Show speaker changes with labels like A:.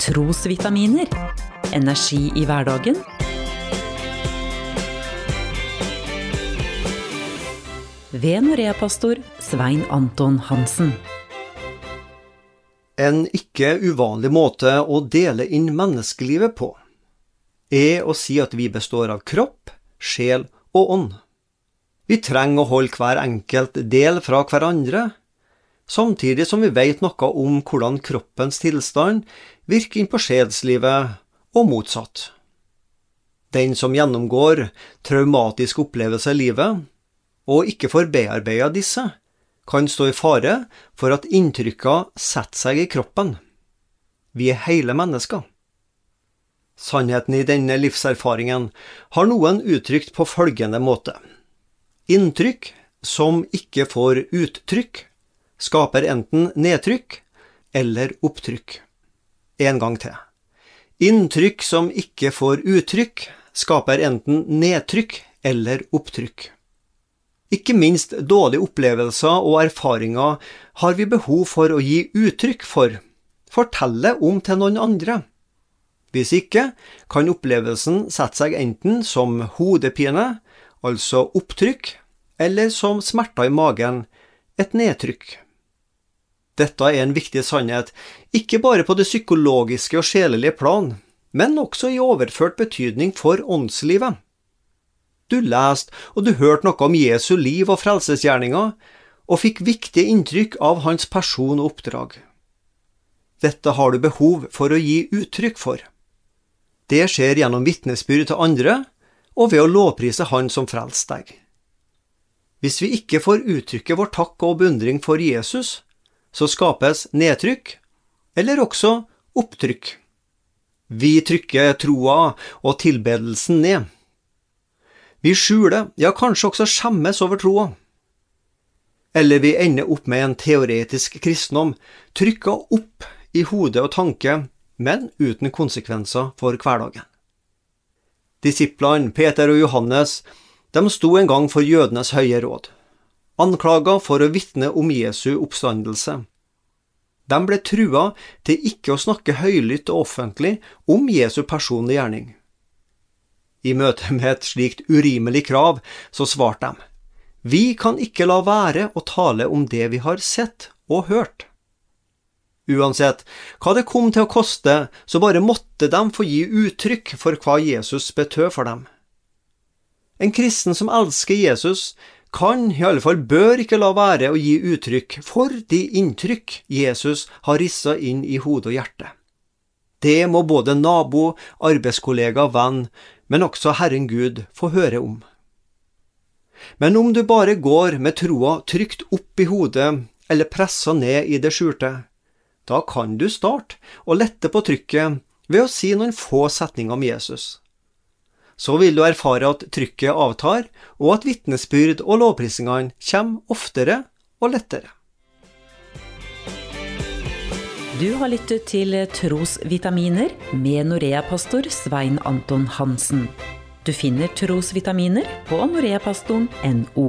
A: Trosvitaminer. Energi i hverdagen. Ved Norea-pastor Svein Anton Hansen.
B: En ikke uvanlig måte å dele inn menneskelivet på er å si at vi består av kropp, sjel og ånd. Vi trenger å holde hver enkelt del fra hverandre, samtidig som vi vet noe om hvordan kroppens tilstand virker inn på sjelslivet, og motsatt. Den som gjennomgår traumatiske opplevelser i livet, og ikke får bearbeida disse, kan stå i fare for at inntrykka setter seg i kroppen. Vi er hele mennesker. Sannheten i denne livserfaringen har noen uttrykt på følgende måte. Inntrykk som ikke får uttrykk, skaper enten nedtrykk eller opptrykk. En gang til. Inntrykk som ikke får uttrykk, skaper enten nedtrykk eller opptrykk. Ikke minst dårlige opplevelser og erfaringer har vi behov for å gi uttrykk for, fortelle om til noen andre. Hvis ikke kan opplevelsen sette seg enten som hodepine, altså opptrykk, eller som smerter i magen, et nedtrykk. Dette er en viktig sannhet, ikke bare på det psykologiske og sjelelige plan, men også i overført betydning for åndslivet. Du leste og du hørte noe om Jesu liv og frelsesgjerninger, og fikk viktige inntrykk av hans person og oppdrag. Dette har du behov for å gi uttrykk for. Det skjer gjennom vitnesbyrd til andre, og ved å lovprise Han som frelste deg. Hvis vi ikke får uttrykke vår takk og beundring for Jesus, så skapes nedtrykk, eller også opptrykk. Vi trykker troa og tilbedelsen ned. Vi skjuler, ja kanskje også skjemmes over troa. Eller vi ender opp med en teoretisk kristendom, trykka opp i hode og tanke, men uten konsekvenser for hverdagen. Disiplene Peter og Johannes de sto en gang for jødenes høye råd, anklaga for å vitne om Jesu oppstandelse. De ble trua til ikke å snakke høylytt og offentlig om Jesu personlige gjerning. I møte med et slikt urimelig krav, så svarte de, Vi kan ikke la være å tale om det vi har sett og hørt. Uansett hva det kom til å koste, så bare måtte de få gi uttrykk for hva Jesus betød for dem. En kristen som elsker Jesus, kan, i alle fall bør ikke la være å gi uttrykk for de inntrykk Jesus har rissa inn i hode og hjerte. Det må både nabo, arbeidskollega, venn, men også Herren Gud få høre om. Men om du bare går med troa trygt opp i hodet eller pressa ned i det skjulte, da kan du starte å lette på trykket ved å si noen få setninger om Jesus. Så vil du erfare at trykket avtar, og at vitnesbyrd og lovprisningene kommer oftere og lettere.
A: Du har lyttet til Trosvitaminer med Norea-pastor Svein Anton Hansen. Du finner trosvitaminer på noreapastoren.no.